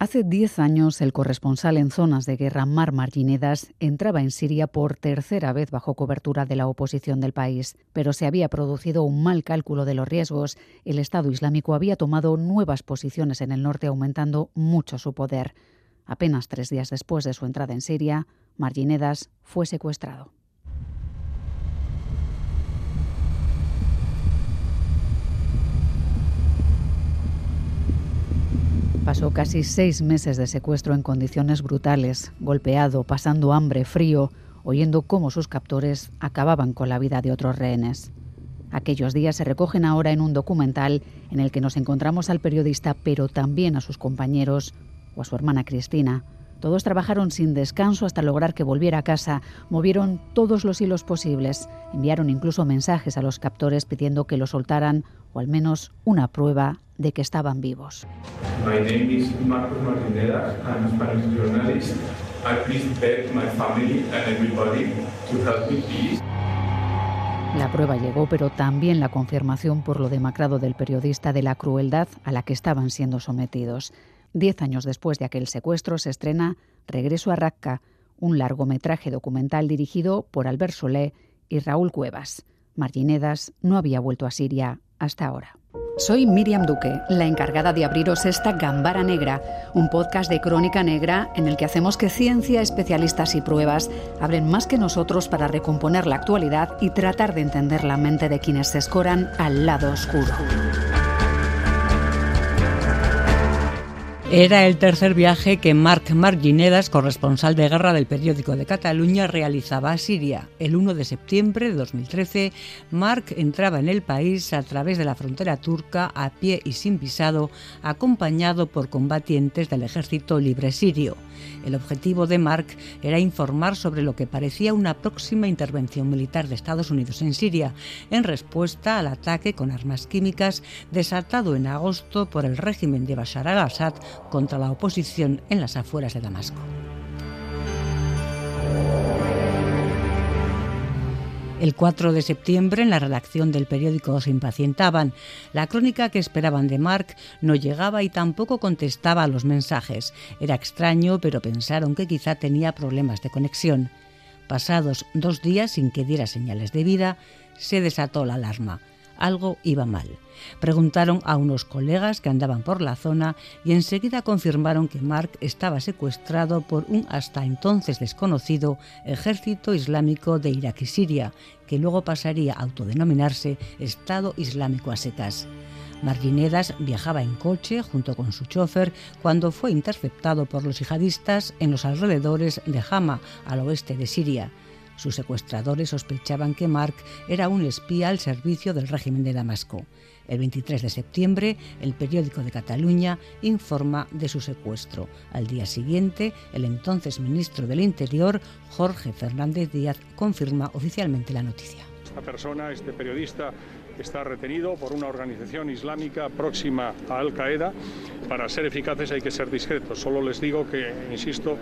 Hace 10 años, el corresponsal en zonas de guerra Mar Marginedas entraba en Siria por tercera vez bajo cobertura de la oposición del país, pero se había producido un mal cálculo de los riesgos. El Estado Islámico había tomado nuevas posiciones en el norte, aumentando mucho su poder. Apenas tres días después de su entrada en Siria, Marginedas fue secuestrado. Pasó casi seis meses de secuestro en condiciones brutales, golpeado, pasando hambre, frío, oyendo cómo sus captores acababan con la vida de otros rehenes. Aquellos días se recogen ahora en un documental en el que nos encontramos al periodista, pero también a sus compañeros o a su hermana Cristina. Todos trabajaron sin descanso hasta lograr que volviera a casa, movieron todos los hilos posibles, enviaron incluso mensajes a los captores pidiendo que lo soltaran o al menos una prueba de que estaban vivos. La prueba llegó, pero también la confirmación por lo demacrado del periodista de la crueldad a la que estaban siendo sometidos. Diez años después de aquel secuestro se estrena Regreso a Raqqa, un largometraje documental dirigido por Albert Solé y Raúl Cuevas. Marginedas no había vuelto a Siria hasta ahora. Soy Miriam Duque, la encargada de abriros esta Gambara Negra, un podcast de crónica negra en el que hacemos que ciencia, especialistas y pruebas abren más que nosotros para recomponer la actualidad y tratar de entender la mente de quienes se escoran al lado oscuro. Era el tercer viaje que Marc Marginedas, corresponsal de guerra del periódico de Cataluña, realizaba a Siria. El 1 de septiembre de 2013, Marc entraba en el país a través de la frontera turca a pie y sin visado, acompañado por combatientes del ejército libre sirio. El objetivo de Mark era informar sobre lo que parecía una próxima intervención militar de Estados Unidos en Siria, en respuesta al ataque con armas químicas desatado en agosto por el régimen de Bashar al-Assad contra la oposición en las afueras de Damasco. El 4 de septiembre, en la redacción del periódico se impacientaban. La crónica que esperaban de Mark no llegaba y tampoco contestaba a los mensajes. Era extraño, pero pensaron que quizá tenía problemas de conexión. Pasados dos días sin que diera señales de vida, se desató la alarma algo iba mal. Preguntaron a unos colegas que andaban por la zona y enseguida confirmaron que Mark estaba secuestrado por un hasta entonces desconocido ejército islámico de Irak y Siria, que luego pasaría a autodenominarse Estado Islámico a secas. Marginedas viajaba en coche junto con su chofer cuando fue interceptado por los yihadistas en los alrededores de Hama, al oeste de Siria. Sus secuestradores sospechaban que Mark era un espía al servicio del régimen de Damasco. El 23 de septiembre, el periódico de Cataluña informa de su secuestro. Al día siguiente, el entonces ministro del Interior, Jorge Fernández Díaz, confirma oficialmente la noticia. Esta persona, este periodista, está retenido por una organización islámica próxima a Al Qaeda. Para ser eficaces hay que ser discretos. Solo les digo que, insisto,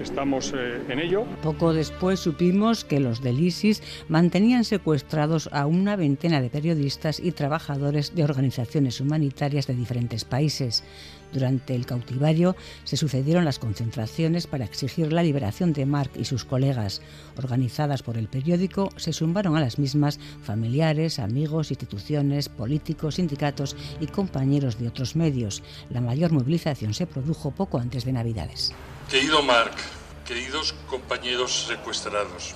estamos eh, en ello. Poco después supimos que los del ISIS mantenían secuestrados a una veintena de periodistas y trabajadores de organizaciones humanitarias de diferentes países. Durante el cautivario se sucedieron las concentraciones para exigir la liberación de Mark y sus colegas. Organizadas por el periódico, se sumaron a las mismas familiares, amigos, instituciones, políticos, sindicatos y compañeros de otros medios. La mayor movilización se produjo poco antes de Navidades. Querido Mark, queridos compañeros secuestrados,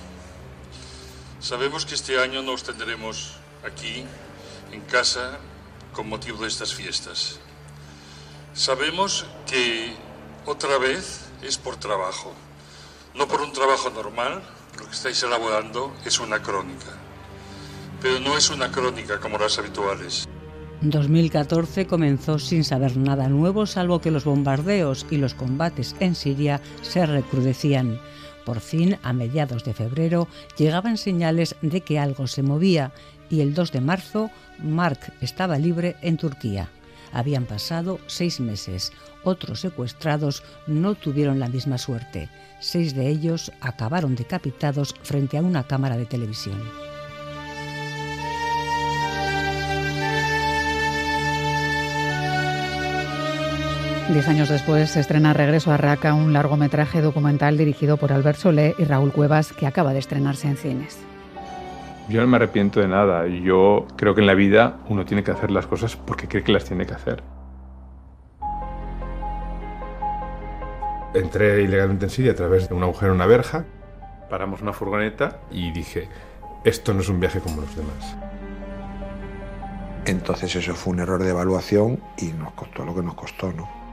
sabemos que este año no os tendremos aquí, en casa, con motivo de estas fiestas. Sabemos que otra vez es por trabajo, no por un trabajo normal, lo que estáis elaborando es una crónica, pero no es una crónica como las habituales. 2014 comenzó sin saber nada nuevo salvo que los bombardeos y los combates en Siria se recrudecían. Por fin, a mediados de febrero, llegaban señales de que algo se movía y el 2 de marzo, Mark estaba libre en Turquía. Habían pasado seis meses. Otros secuestrados no tuvieron la misma suerte. Seis de ellos acabaron decapitados frente a una cámara de televisión. Diez años después se estrena Regreso a Raca, un largometraje documental dirigido por Albert Solé y Raúl Cuevas que acaba de estrenarse en cines. Yo no me arrepiento de nada. Yo creo que en la vida uno tiene que hacer las cosas porque cree que las tiene que hacer. Entré ilegalmente en Siria a través de un agujero en una verja. Paramos una furgoneta y dije, esto no es un viaje como los demás. Entonces eso fue un error de evaluación y nos costó lo que nos costó, ¿no?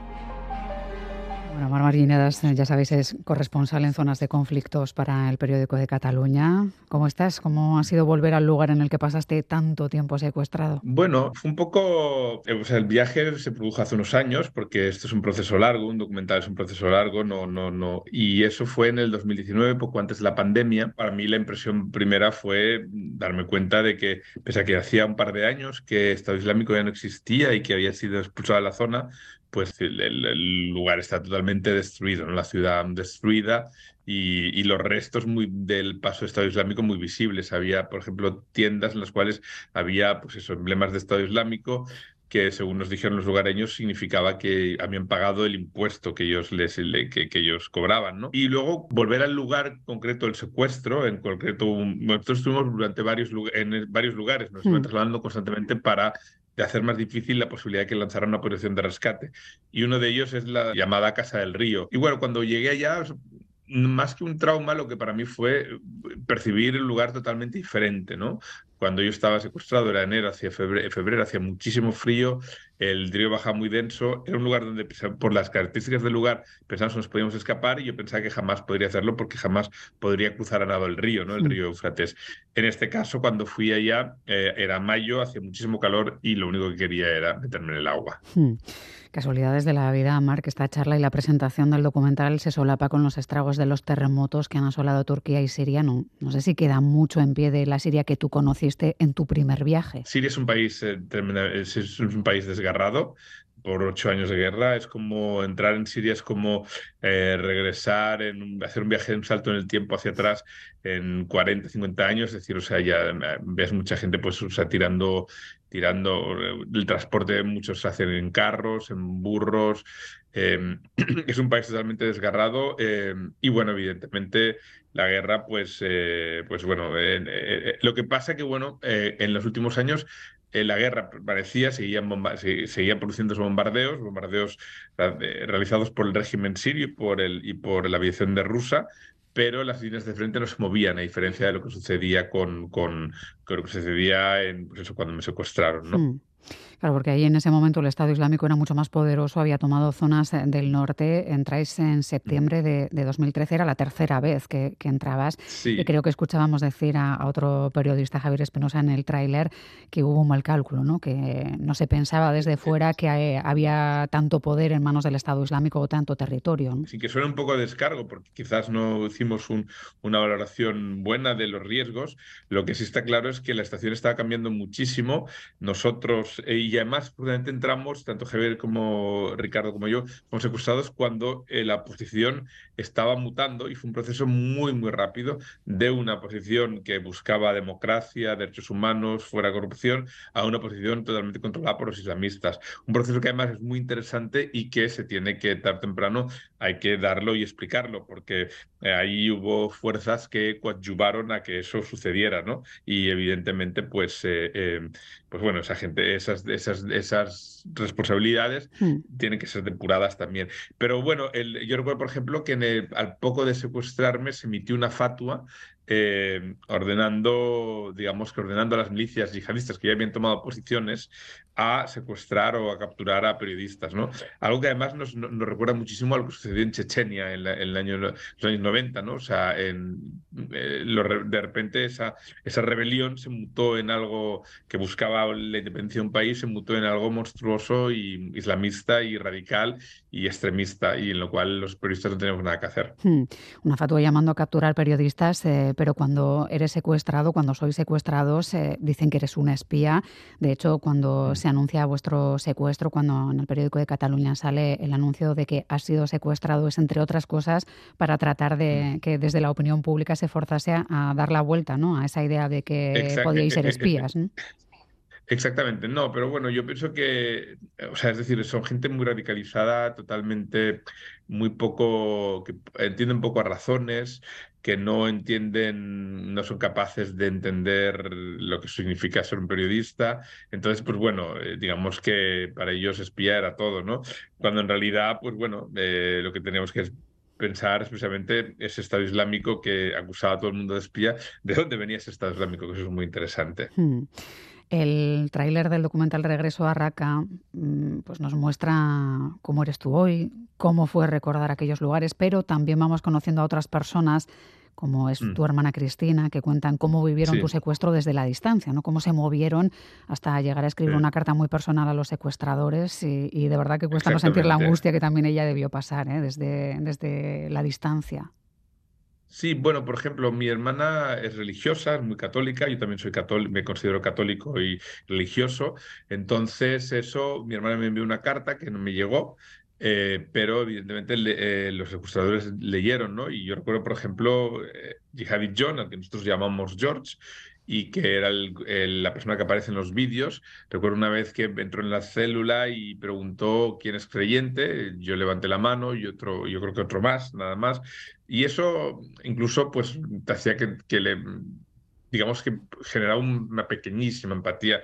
Bueno, Mar Marguinedas, eh, ya sabéis, es corresponsal en zonas de conflictos para el periódico de Cataluña. ¿Cómo estás? ¿Cómo ha sido volver al lugar en el que pasaste tanto tiempo secuestrado? Bueno, fue un poco. Eh, o sea, el viaje se produjo hace unos años, porque esto es un proceso largo, un documental es un proceso largo, no, no, no. Y eso fue en el 2019, poco antes de la pandemia. Para mí, la impresión primera fue darme cuenta de que, pese a que hacía un par de años que Estado Islámico ya no existía y que había sido expulsado de la zona, pues el, lugar está totalmente destruido, la ciudad destruida y, los restos muy, del paso de Estado Islámico muy visibles. Había, por ejemplo, tiendas en las cuales había pues eso, emblemas de Estado Islámico que según nos dijeron los lugareños significaba que habían pagado el impuesto que ellos les que, ellos cobraban, ¿no? Y luego volver al lugar concreto del secuestro, en concreto nosotros estuvimos durante varios en varios lugares, nos mm. trasladando constantemente para de hacer más difícil la posibilidad de que lanzaran una operación de rescate. Y uno de ellos es la llamada Casa del Río. Y bueno, cuando llegué allá, más que un trauma, lo que para mí fue percibir el lugar totalmente diferente, ¿no? Cuando yo estaba secuestrado era enero, hacia febrero, febrero hacía muchísimo frío, el río baja muy denso, era un lugar donde por las características del lugar pensamos que nos podíamos escapar y yo pensaba que jamás podría hacerlo porque jamás podría cruzar a nado el río, ¿no? El mm. río Eufrates. En este caso, cuando fui allá, eh, era mayo, hacía muchísimo calor y lo único que quería era meterme en el agua. Casualidades de la vida, Marc, esta charla y la presentación del documental se solapa con los estragos de los terremotos que han asolado Turquía y Siria. No, sé si queda mucho en pie de la Siria que tú conociste en tu primer viaje. Siria es un país, eh, es un país desgarrado por ocho años de guerra. Es como entrar en Siria, es como eh, regresar, en hacer un viaje, un salto en el tiempo hacia atrás en 40, 50 años. Es decir, o sea, ya eh, ves mucha gente pues, o tirando tirando el transporte, muchos se hacen en carros, en burros. Em, es un país totalmente desgarrado em, y bueno, evidentemente la guerra, pues, eh, pues bueno, eh, eh, lo que pasa que bueno, en los últimos años la guerra parecía, seguían, seguían produciendo bombardeos, bombardeos realizados por el régimen sirio y por, el, y por la aviación de Rusia, pero las líneas de frente no se movían, a diferencia de lo que sucedía con, con, lo que sucedía en, pues eso, cuando me secuestraron. ¿no? Hmm. Claro, porque ahí en ese momento el Estado Islámico era mucho más poderoso, había tomado zonas eh, del norte. Entráis en septiembre de, 2013, era la tercera vez que, entrabas. Y creo que escuchábamos decir a, otro periodista, Javier Espinosa, en el tráiler que hubo un mal cálculo, ¿no? que no se pensaba desde fuera que había tanto poder en manos del Estado Islámico o tanto territorio. Sí, que suena un poco de descargo, porque quizás no hicimos una valoración buena de los riesgos. Lo que sí está claro es que la estación estaba cambiando muchísimo. Nosotros, eh, y además, prudente entramos, tanto Javier como Ricardo como yo, como secuestrados cuando eh, la posición estaba mutando y fue un proceso muy, muy rápido de una posición que buscaba democracia, derechos humanos, fuera corrupción, a una posición totalmente controlada por los islamistas. Un proceso que además es muy interesante y que se tiene que, tarde temprano, hay que darlo y explicarlo, porque eh, ahí hubo fuerzas que coadyuvaron a que eso sucediera, ¿no? Y evidentemente, pues, eh, pues bueno, esa gente, esas, esas, esas responsabilidades hmm. tienen que ser depuradas también. Pero bueno, el, yo recuerdo, por ejemplo, que al poco de secuestrarme se emitió una fatua eh, ordenando, digamos que ordenando a las milicias yihadistas que ya habían tomado posiciones a secuestrar o a capturar a periodistas, ¿no? Algo que además nos, recuerda muchísimo a lo que sucedió en Chechenia en, el año, los años 90, ¿no? O sea, en, eh, de repente esa, esa rebelión se mutó en algo que buscaba la independencia de un país, se mutó en algo monstruoso y islamista y radical y extremista, y en lo cual los periodistas no tenemos nada que hacer. Hmm. Una fatua llamando a capturar periodistas, eh, pero cuando eres secuestrado, cuando sois secuestrados, eh, dicen que eres una espía. De hecho, cuando hmm. se anuncia vuestro secuestro, cuando en el periódico de Cataluña sale el anuncio de que has sido secuestrado, es entre otras cosas para tratar de hmm. que desde la opinión pública se forzase a, dar la vuelta ¿no? a esa idea de que podíais ser espías. Exactamente, no, pero bueno, yo pienso que, o sea, es decir, son gente muy radicalizada, totalmente, muy poco, que entienden poco a razones, que no entienden, no son capaces de entender lo que significa ser un periodista. Entonces, pues bueno, eh, digamos que para ellos espía era todo, ¿no? Cuando en realidad, pues bueno, eh, lo que teníamos que pensar especialmente ese Estado Islámico que acusaba a todo el mundo de espía, de dónde venía ese Estado Islámico, que eso es muy interesante. Hmm. El tráiler del documental Regreso a Raqqa mm, pues nos muestra cómo eres tú hoy, cómo fue recordar aquellos lugares, pero también vamos conociendo a otras personas como es mm. tu hermana Cristina, que cuentan cómo vivieron tu secuestro desde la distancia, ¿no? Cómo se movieron hasta llegar a escribir una carta muy personal a los secuestradores y, de verdad que cuesta no sentir la angustia que también ella debió pasar ¿eh? desde, desde la distancia. Sí, bueno, por ejemplo, mi hermana es religiosa, es muy católica, yo también soy católico, me considero católico y religioso, entonces eso, mi hermana me envió una carta que no me llegó, eh, pero evidentemente eh, los secuestradores leyeron, ¿no? Y yo recuerdo, por ejemplo, eh, Jihadi John, al que nosotros llamamos George, y que era la persona que aparece en los vídeos. Recuerdo una vez que entró en la célula y preguntó quién es creyente, yo levanté la mano y otro, yo creo que otro más, nada más. Y eso incluso pues te hacía que, que le, digamos que generaba una pequeñísima empatía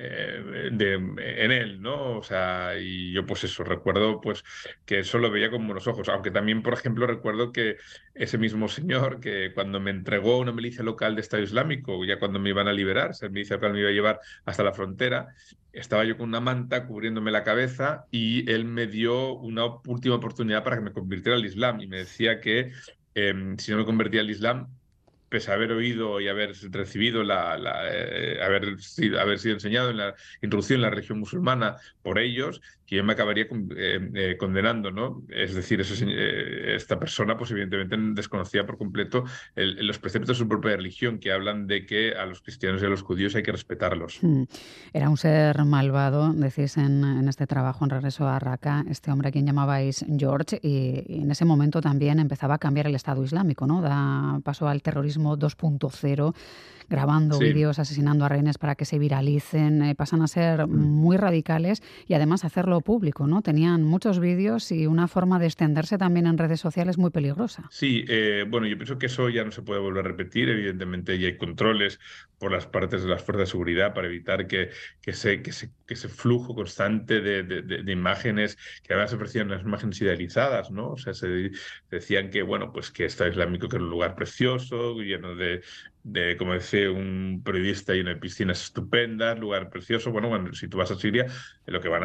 eh, en él, ¿no? O sea, y yo pues eso, recuerdo pues que eso lo veía con buenos ojos, aunque también, por ejemplo, recuerdo que ese mismo señor que cuando me entregó una milicia local de Estado Islámico, ya cuando me iban a liberar, esa milicia local me iba a llevar hasta la frontera, estaba yo con una manta cubriéndome la cabeza y él me dio una última oportunidad para que me convirtiera al Islam y me decía que em, si no me convertía al Islam pese a haber oído y haber recibido la, eh, haber, sido, haber sido enseñado en la introducción en la religión musulmana por ellos, que yo me acabaría eh, eh, condenando, ¿no? Es decir, esta persona, pues evidentemente desconocía por completo los preceptos de su propia religión, que hablan de que a los cristianos y a los judíos hay que respetarlos. Hmm. Era un ser malvado, decís en, este trabajo en Regreso a Raqqa, este hombre a quien llamabais George, y, y en ese momento también empezaba a cambiar el Estado Islámico, ¿no? Da paso al terrorismo 2.0 grabando vídeos, asesinando a rehenes para que se viralicen, eh, pasan a ser mm. muy radicales y además hacerlo público, ¿no? Tenían muchos vídeos y una forma de extenderse también en redes sociales muy peligrosa. Sí, eh, bueno, yo pienso que eso ya no se puede volver a repetir, evidentemente ya hay controles por las partes de las fuerzas de seguridad para evitar que, que, ese, que, que ese flujo constante de, de, imágenes, que además se ofrecían unas imágenes idealizadas, ¿no? O sea, se decían que, bueno, pues que Estado Islámico que era un lugar precioso, lleno de, de, como decía un periodista, y una piscinas estupendas, lugar precioso. Bueno, bueno, si tú vas a Siria, lo que van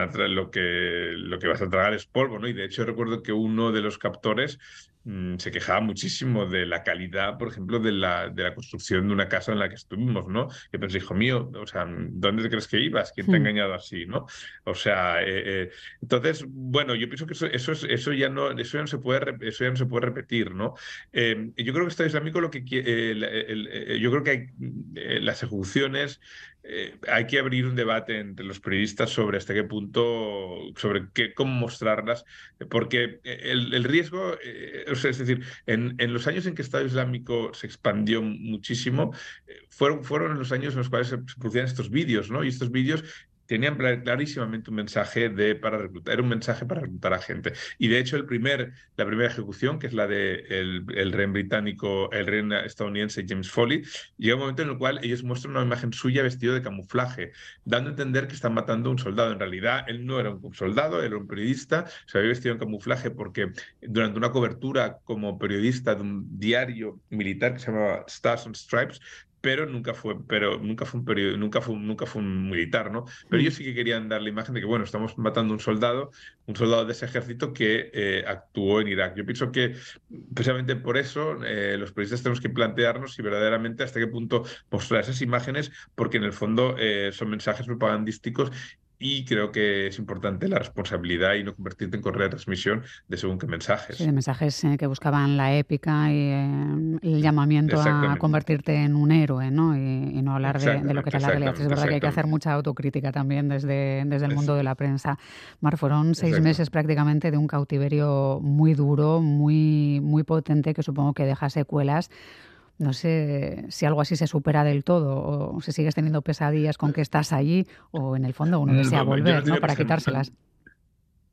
lo que vas a tragar es polvo, ¿no? Y de hecho recuerdo que uno de los captores Mm, se quejaba muchísimo de la calidad, por ejemplo, de la, de la construcción de una casa en la que estuvimos, ¿no? Que pensé, hijo mío, o sea, ¿dónde te crees que ibas? ¿Quién te ha hmm. engañado así, no? O sea, eh, eh, entonces, bueno, yo pienso que eso, eso, eso, ya no, eso ya no se puede, eso ya no se puede repetir, ¿no? Eh, yo creo que Estado Islámico lo que yo creo que hay, las ejecuciones eh, hay que abrir un debate entre los periodistas sobre hasta qué punto, sobre qué, cómo mostrarlas, porque el, riesgo, eh, es decir, en, en, los años en que el Estado Islámico se expandió muchísimo, eh, fueron, fueron los años en los cuales se producían estos vídeos, ¿no? Y estos vídeos tenían clarísimamente un mensaje de para reclutar, era un mensaje para reclutar a gente. Y de hecho, la primera ejecución, que es la de el, el rey británico, el rey estadounidense James Foley, llega un momento en el cual ellos muestran una imagen suya vestido de camuflaje, dando a entender que están matando a un soldado. En realidad, él no era un soldado, era un periodista, se había vestido en camuflaje porque durante una cobertura como periodista de un diario militar que se llamaba Stars and Stripes, pero nunca fue, pero nunca fue un periodo, nunca fue, nunca fue un militar, ¿no? Pero ellos sí que querían dar la imagen de que, bueno, estamos matando a un soldado, un soldado de ese ejército que eh, actuó en Irak. Yo pienso que precisamente por eso eh, los periodistas tenemos que plantearnos si verdaderamente hasta qué punto mostrar esas imágenes, porque en el fondo eh, son mensajes propagandísticos y creo que es importante la responsabilidad y no convertirte en correa de transmisión de según qué mensajes. Sí, de mensajes eh, que buscaban la épica y eh, el llamamiento a convertirte en un héroe, ¿no? Y, no hablar de, lo que era la realidad. Es verdad que hay que hacer mucha autocrítica también desde, desde el mundo de la prensa. Mar, fueron seis meses prácticamente de un cautiverio muy duro, muy, muy potente, que supongo que deja secuelas No sé si algo así se supera del todo o si sigues teniendo pesadillas con que estás allí o en el fondo uno desea volver, ¿no? Para quitárselas.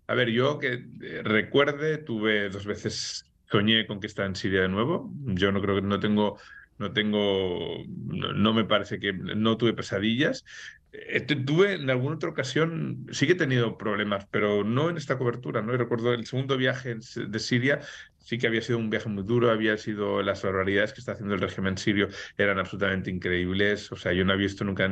A ver, yo que eh, recuerde, tuve dos veces, soñé con que está en Siria de nuevo. Yo no creo que no tengo no tengo, no, me parece que, no tuve pesadillas. Eh, tuve en alguna otra ocasión, sí que he tenido problemas, pero no en esta cobertura, ¿no? Y recuerdo el segundo viaje de Siria, sí que había sido un viaje muy duro, había sido las barbaridades que está haciendo el régimen sirio eran absolutamente increíbles, o sea, yo no había visto nunca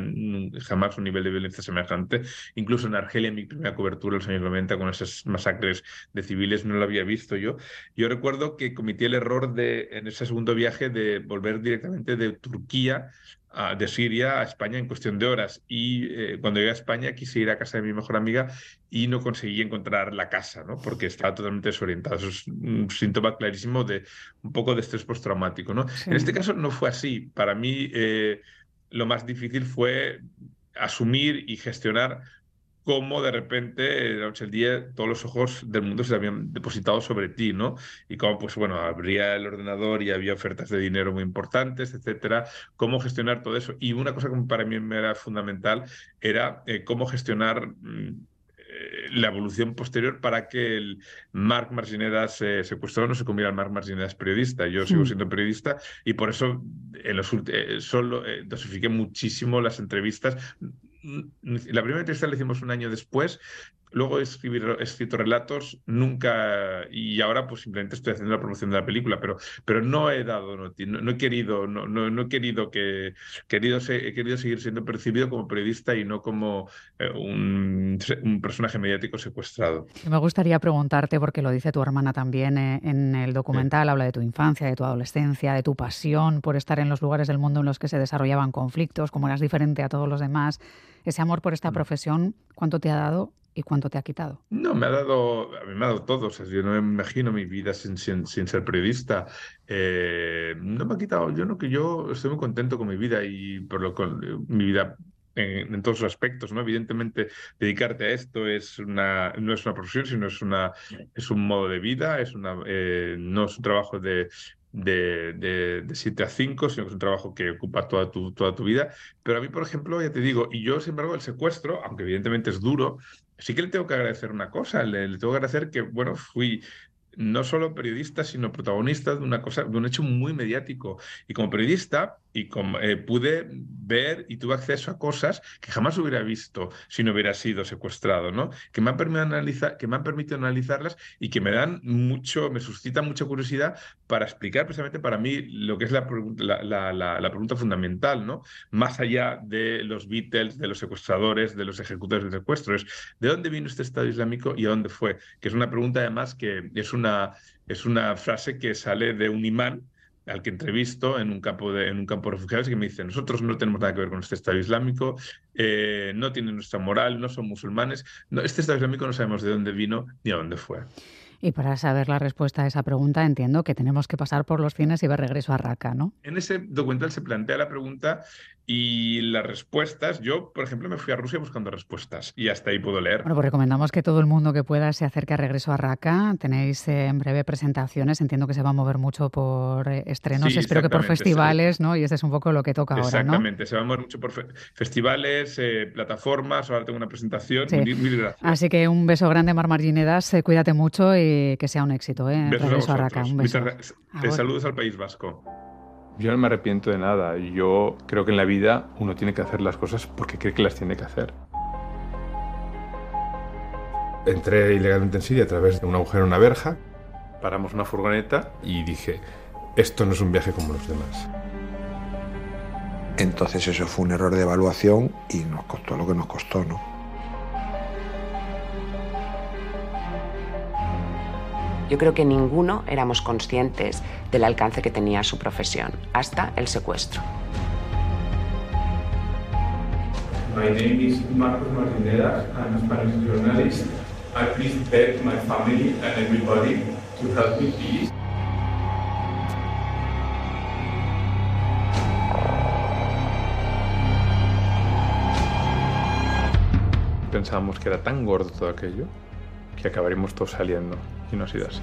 jamás un nivel de violencia semejante, incluso en Argelia en mi primera cobertura en los años 90 con esas masacres de civiles no lo había visto yo. Yo recuerdo que cometí el error de en ese segundo viaje de volver directamente de Turquía de Siria a España en cuestión de horas. Y eh, cuando llegué a España quise ir a casa de mi mejor amiga y no conseguí encontrar la casa, ¿no? porque estaba totalmente desorientado. Eso es un síntoma clarísimo de un poco de estrés postraumático. ¿no? En este caso no fue así. Para mí eh, lo más difícil fue asumir y gestionar cómo de repente, la noche del día, todos los ojos del mundo se habían depositado sobre ti, ¿no? Y cómo, pues bueno, abría el ordenador y había ofertas de dinero muy importantes, etcétera. Cómo gestionar todo eso. Y una cosa que para mí me era fundamental era eh, cómo gestionar mm, eh, la evolución posterior para que el Marc Marginedas se secuestrado no se convirtiera en Marc Marginedas periodista. Yo sigo hmm. siendo periodista y por eso en los, eh, solo dosifiqué muchísimo las entrevistas la primera entrevista la hicimos un año después, luego he, escrito relatos, nunca, y ahora pues simplemente estoy haciendo la promoción de la película, pero, pero no he dado, no, no he querido, no, no, he querido que, querido, he querido seguir siendo percibido como periodista y no como eh, un, un, personaje mediático secuestrado. Me gustaría preguntarte, porque lo dice tu hermana también eh, en el documental, habla de tu infancia, de tu adolescencia, de tu pasión por estar en los lugares del mundo en los que se desarrollaban conflictos, como eras diferente a todos los demás. Ese amor por esta mm. profesión, ¿cuánto te ha dado y cuánto te ha quitado? No, me ha dado, a mí me ha dado todo. O yo no me imagino mi vida sin, sin, ser periodista. Eh, no me ha quitado, yo no que yo estoy muy contento con mi vida y por lo con mi vida en, todos los aspectos, ¿no? Evidentemente, dedicarte a esto es una, no es una profesión, sino es, una, es un modo de vida, es una, eh, no es un trabajo de, de, de, de, 7 a 5, sino que es un trabajo que ocupa toda tu, toda tu vida. Pero a mí, por ejemplo, ya te digo, y yo, sin embargo, el secuestro, aunque evidentemente es duro, sí que le tengo que agradecer una cosa, le, le tengo que agradecer que, bueno, fui no solo periodista, sino protagonista de una cosa, de un hecho muy mediático. Y como periodista, y como, eh, pude ver y tuve acceso a cosas que jamás hubiera visto si no hubiera sido secuestrado, ¿no? Que me han permitido analizar, que me han permitido analizarlas y que me dan mucho, me suscitan mucha curiosidad para explicar precisamente para mí lo que es la, la, la, pregunta fundamental, ¿no? Más allá de los Beatles, de los secuestradores, de los ejecutores de secuestros, ¿de dónde vino este Estado Islámico y a dónde fue? Que es una pregunta además que es una, es una frase que sale de un imán al que entrevisto en un campo de, en un campo de refugiados y que me dice, nosotros no tenemos nada que ver con este Estado Islámico, eh, no tienen nuestra moral, no son musulmanes, no, este Estado Islámico no sabemos de dónde vino ni a dónde fue. Y para saber la respuesta a esa pregunta, entiendo que tenemos que pasar por los fines y ver regreso a Raqqa, ¿no? En ese documental se plantea la pregunta y las respuestas, yo, por ejemplo, me fui a Rusia buscando respuestas y hasta ahí puedo leer. Bueno, pues recomendamos que todo el mundo que pueda se acerque a Regreso a Raqqa. Tenéis eh, en breve presentaciones, entiendo que se va a mover mucho por eh, estrenos, espero que por festivales, ¿no? Y este es un poco lo que toca ahora, ¿no? Exactamente, se va a mover mucho por festivales, eh, plataformas, ahora tengo una presentación. Mil, gracias. Así que un beso grande, Mar Marginedas, cuídate mucho y que sea un éxito, ¿eh? Regreso a, Raqqa. Un beso. saludos al País Vasco. Yo no me arrepiento de nada. Yo creo que en la vida uno tiene que hacer las cosas porque cree que las tiene que hacer. Entré ilegalmente en Siria a través de un agujero en una verja, paramos una furgoneta y dije, esto no es un viaje como los demás. Entonces eso fue un error de evaluación y nos costó lo que nos costó, ¿no? Yo creo que ninguno éramos conscientes del alcance que tenía su profesión, hasta el secuestro. My name is Marcos Martinera. I'm a Spanish journalist. I please beg my family and everybody to help me, please. Pensábamos que era tan gordo todo aquello que acabaremos todos saliendo y no ha sido así.